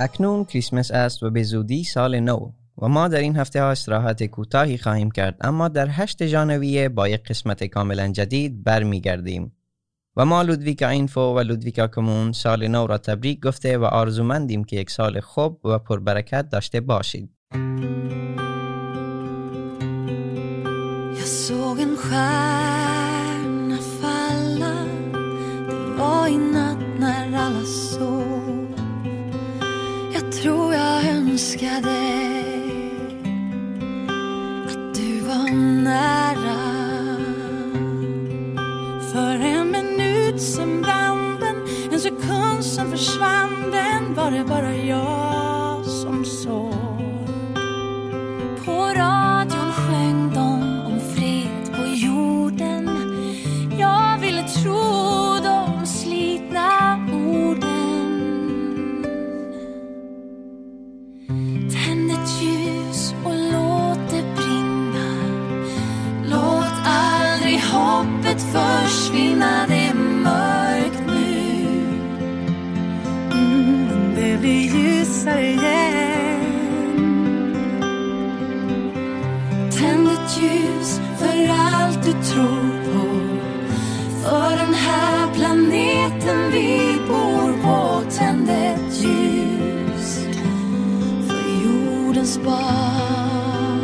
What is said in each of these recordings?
اکنون کریسمس است و به زودی سال نو و ما در این هفته ها استراحت کوتاهی خواهیم کرد اما در هشت ژانویه با یک قسمت کاملا جدید برمیگردیم. و ما لودویکا اینفو و لودویکا کمون سال نو را تبریک گفته و آرزومندیم که یک سال خوب و پربرکت داشته باشید. Jag såg en tror jag önskade att du var nära. För en minut sen brann den En sekund sen försvann den. Var det bara jag? Ett ljus för allt du tror på. För den här planeten vi bor på Tänd ett ljus för jordens barn.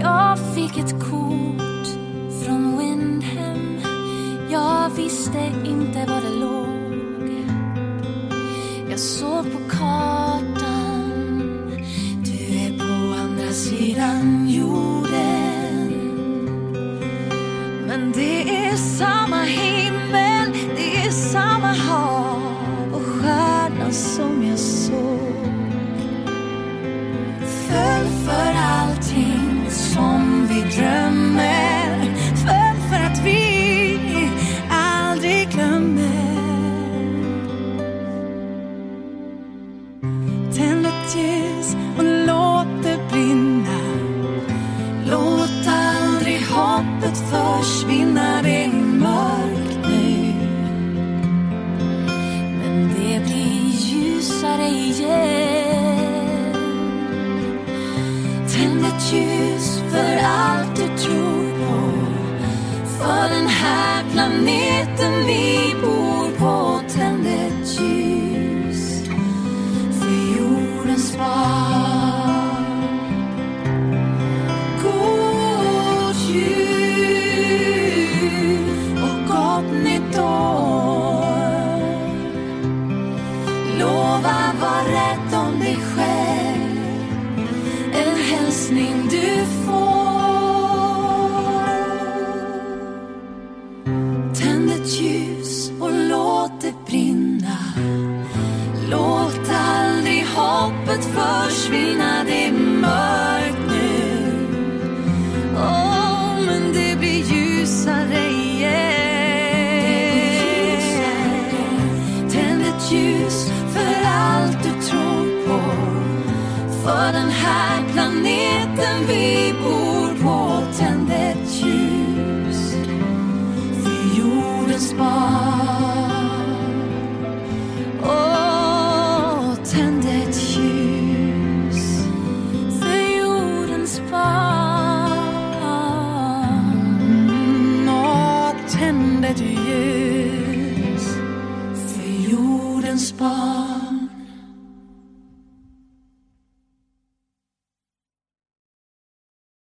Jag fick ett kort från Windhem Jag visste inte var det låg. Jag såg på kartan sedan jorden. Men det är samma himmel Det är samma hav och stjärna som jag såg. Försvinna Det är mörkt nu Men det blir ljusare igen. Tänd ett ljus för allt du tror på. För den här planeten var rädd om dig själv. En hälsning du får. Tänd ett ljus och låt det brinna. För den här planeten. Vi bor på Tänd ett ljus. För jordens barn. Åh, tänd ett ljus. För jordens barn. Åh, tänd ett ljus. För jordens barn.